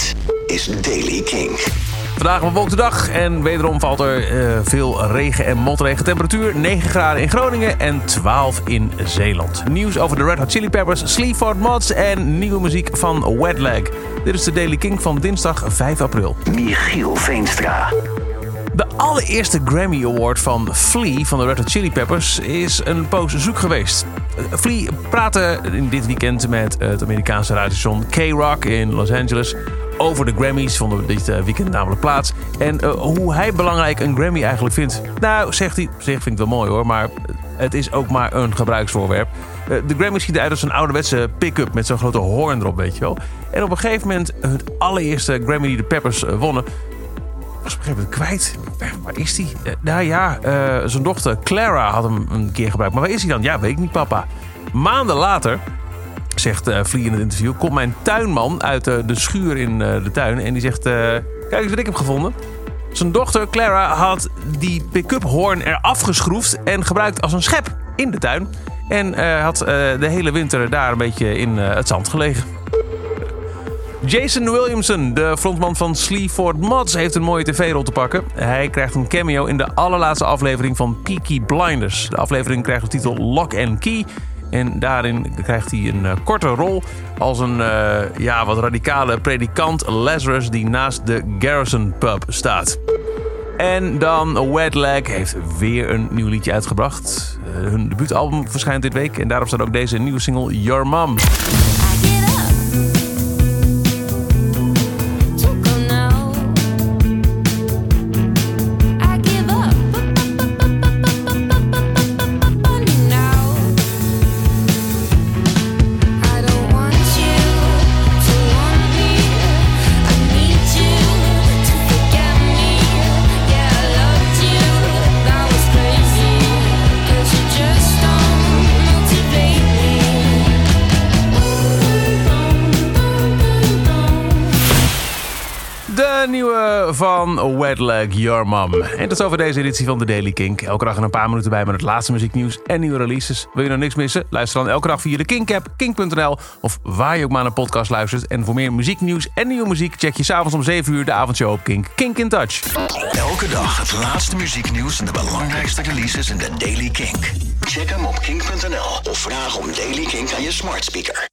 Dit is Daily King. Vandaag een bewolkte dag en wederom valt er eh, veel regen en motregen. Temperatuur 9 graden in Groningen en 12 in Zeeland. Nieuws over de Red Hot Chili Peppers, Sleaford Mods en nieuwe muziek van Wetlag. Dit is de Daily King van dinsdag 5 april. Michiel Veenstra. De allereerste Grammy Award van Flea van de Red Hot Chili Peppers is een poos zoek geweest. Flea praatte in dit weekend met het Amerikaanse radiostation K-Rock in Los Angeles over de Grammys. Vonden dit eh, weekend namelijk plaats. En uh, hoe hij belangrijk een Grammy eigenlijk vindt. Nou, zegt hij, zegt vind ik wel mooi hoor, maar het is ook maar een gebruiksvoorwerp. De Grammy schiet uit als een ouderwetse pick-up met zo'n grote hoorn erop, weet je wel. En op een gegeven moment, het allereerste Grammy die de Peppers wonnen, was op een gegeven moment kwijt. Waar is die? Nou ja, zijn dochter Clara had hem een keer gebruikt. Maar waar is hij dan? Ja, weet ik niet, papa. Maanden later, zegt uh, in het interview, komt mijn tuinman uit de schuur in de tuin. En die zegt: Kijk eens wat ik heb gevonden. Zijn dochter Clara had die pick-up hoorn eraf geschroefd en gebruikt als een schep in de tuin. En had de hele winter daar een beetje in het zand gelegen. Jason Williamson, de frontman van Sleaford Mods, heeft een mooie tv-rol te pakken. Hij krijgt een cameo in de allerlaatste aflevering van Peaky Blinders. De aflevering krijgt de titel Lock and Key. En daarin krijgt hij een uh, korte rol als een uh, ja, wat radicale predikant Lazarus die naast de Garrison Pub staat. En dan Wetlag heeft weer een nieuw liedje uitgebracht. Uh, hun debuutalbum verschijnt dit week en daarop staat ook deze nieuwe single Your Mom. De nieuwe van Wetlag Your Mom. En tot over deze editie van de Daily Kink. Elke dag een paar minuten bij met het laatste muzieknieuws en nieuwe releases. Wil je nou niks missen? Luister dan elke dag via de Kink-app, kink.nl... of waar je ook maar naar podcast luistert. En voor meer muzieknieuws en nieuwe muziek... check je s'avonds om 7 uur de avondshow op Kink. Kink in Touch. Elke dag het laatste muzieknieuws en de belangrijkste releases in de Daily Kink. Check hem op kink.nl of vraag om Daily Kink aan je smart speaker.